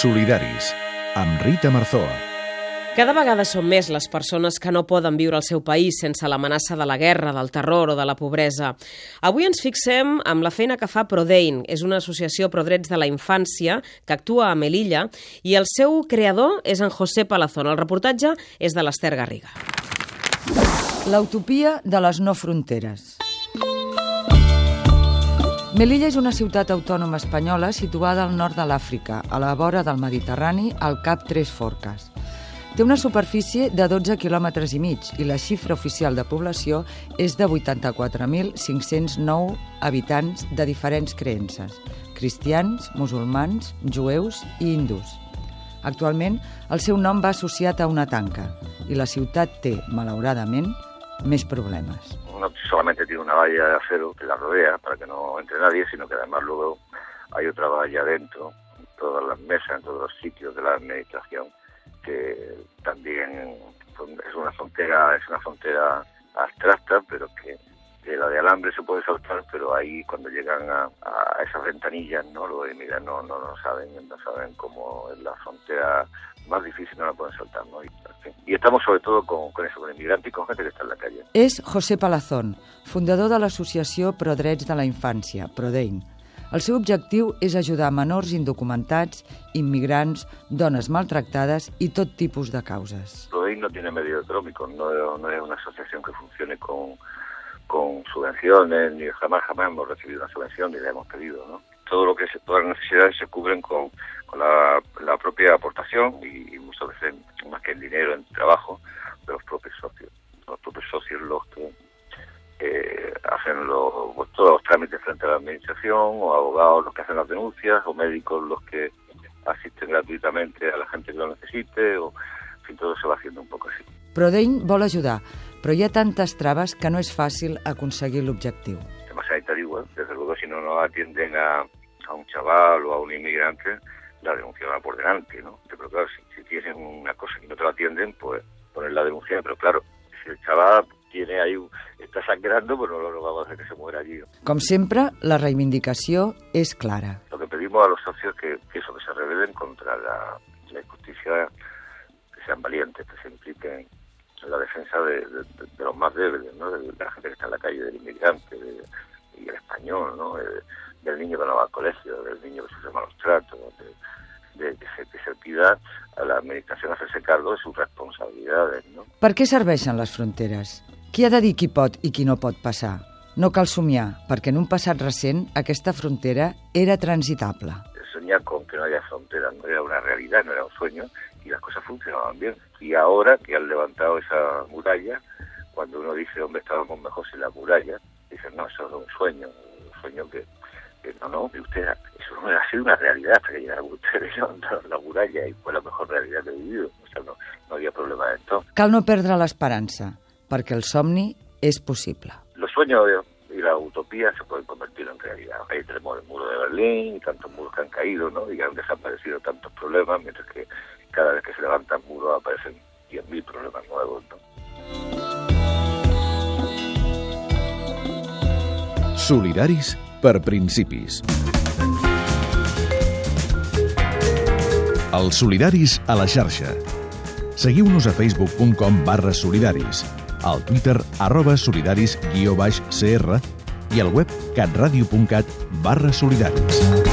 Solidaris, amb Rita Marzoa. Cada vegada són més les persones que no poden viure al seu país sense l'amenaça de la guerra, del terror o de la pobresa. Avui ens fixem amb la feina que fa Prodein. És una associació pro drets de la infància que actua a Melilla i el seu creador és en José Palazón. El reportatge és de l'Ester Garriga. L'utopia de les no fronteres. Melilla és una ciutat autònoma espanyola situada al nord de l'Àfrica, a la vora del Mediterrani, al cap Tres Forques. Té una superfície de 12 quilòmetres i mig i la xifra oficial de població és de 84.509 habitants de diferents creences, cristians, musulmans, jueus i hindús. Actualment, el seu nom va associat a una tanca i la ciutat té, malauradament, més problemes. No solamente tiene una valla de acero que la rodea para que no entre nadie, sino que además luego hay otra valla dentro, en todas las mesas, en todos los sitios de la administración, que también es una frontera, es una frontera abstracta, pero que, la de alambre se puede saltar, pero ahí cuando llegan a, a esas ventanillas, no lo mira, no, no, no saben, no saben cómo es la frontera más difícil, no la pueden saltar, ¿no? Y, y estamos sobre todo con, con eso, con inmigrantes y con gente que está en la calle. És José Palazón, fundador de l'associació Pro Drets de la Infància, Prodein, el seu objectiu és ajudar menors indocumentats, immigrants, dones maltractades i tot tipus de causes. Prodein no tiene medio económico, no, no es una asociación que funcione con, con subvenciones, ni jamás jamás hemos recibido una subvención ni la hemos pedido, ¿no? Todo lo que se, todas las necesidades se cubren con, con la, la, propia aportación y, y, muchas veces más que en dinero, en trabajo de los propios socios. Los propios socios los que eh, hacen los, pues, todos los trámites frente a la administración, o abogados los que hacen las denuncias, o médicos los que asisten gratuitamente a la gente que lo necesite, o en fin, todo se va haciendo un poco así. Prodein vol ajudar, però hi ha tantes traves que no és fàcil aconseguir l'objectiu. El tema sanitario, bueno, desde luego, si no nos atienden a, a un chaval o a un inmigrante, la denuncia va por delante, ¿no? Pero claro, si, si tienen una cosa y no te la atienden, pues poner la denuncia, pero claro, si el chaval tiene ahí, está sangrando, pues no lo vamos a hacer que se muera allí. Com sempre, la reivindicació és clara. Lo que pedimos a los socios que, que eso, que se rebelen contra la, la injusticia, que sean valientes, que se impliquen en la defensa de, de, de los más débiles, ¿no? de, la gente que está en la calle, del inmigrante de, y el español, ¿no? Del niño que no va al colegio, del niño que sufre malos tratos, de, de se, que se pida a la administració hacerse cargo de sus responsabilidades. ¿no? Per què serveixen les fronteres? Qui ha de dir qui pot i qui no pot passar? No cal somiar, perquè en un passat recent aquesta frontera era transitable. Soñar con que no haya fronteras no era una realidad, no era un sueño, y las cosas funcionaban bien. Y ahora que han levantado esa muralla, cuando uno dice, hombre, estábamos mejor sin la muralla, dicen, no, eso es un sueño, un sueño que no, no, que usted, eso no ha sido una realidad hasta que llegaron ustedes levantaron la muralla y fue la mejor realidad que he vivido. O sea, no, no había problema de esto. Cal no perdre l'esperança, perquè el somni és possible. Los sueños y la utopía se pueden convertir en realidad. Ahí tenemos el muro de Berlín y tantos muros que han caído, ¿no? Y que han desaparecido tantos problemas, mientras que cada vez que se levantan muros aparecen 10.000 problemas nuevos, ¿no? Solidaris per principis. Els solidaris a la xarxa. Seguiu-nos a facebook.com barra solidaris, al twitter arroba solidaris guió baix CR i al web catradio.cat barra solidaris.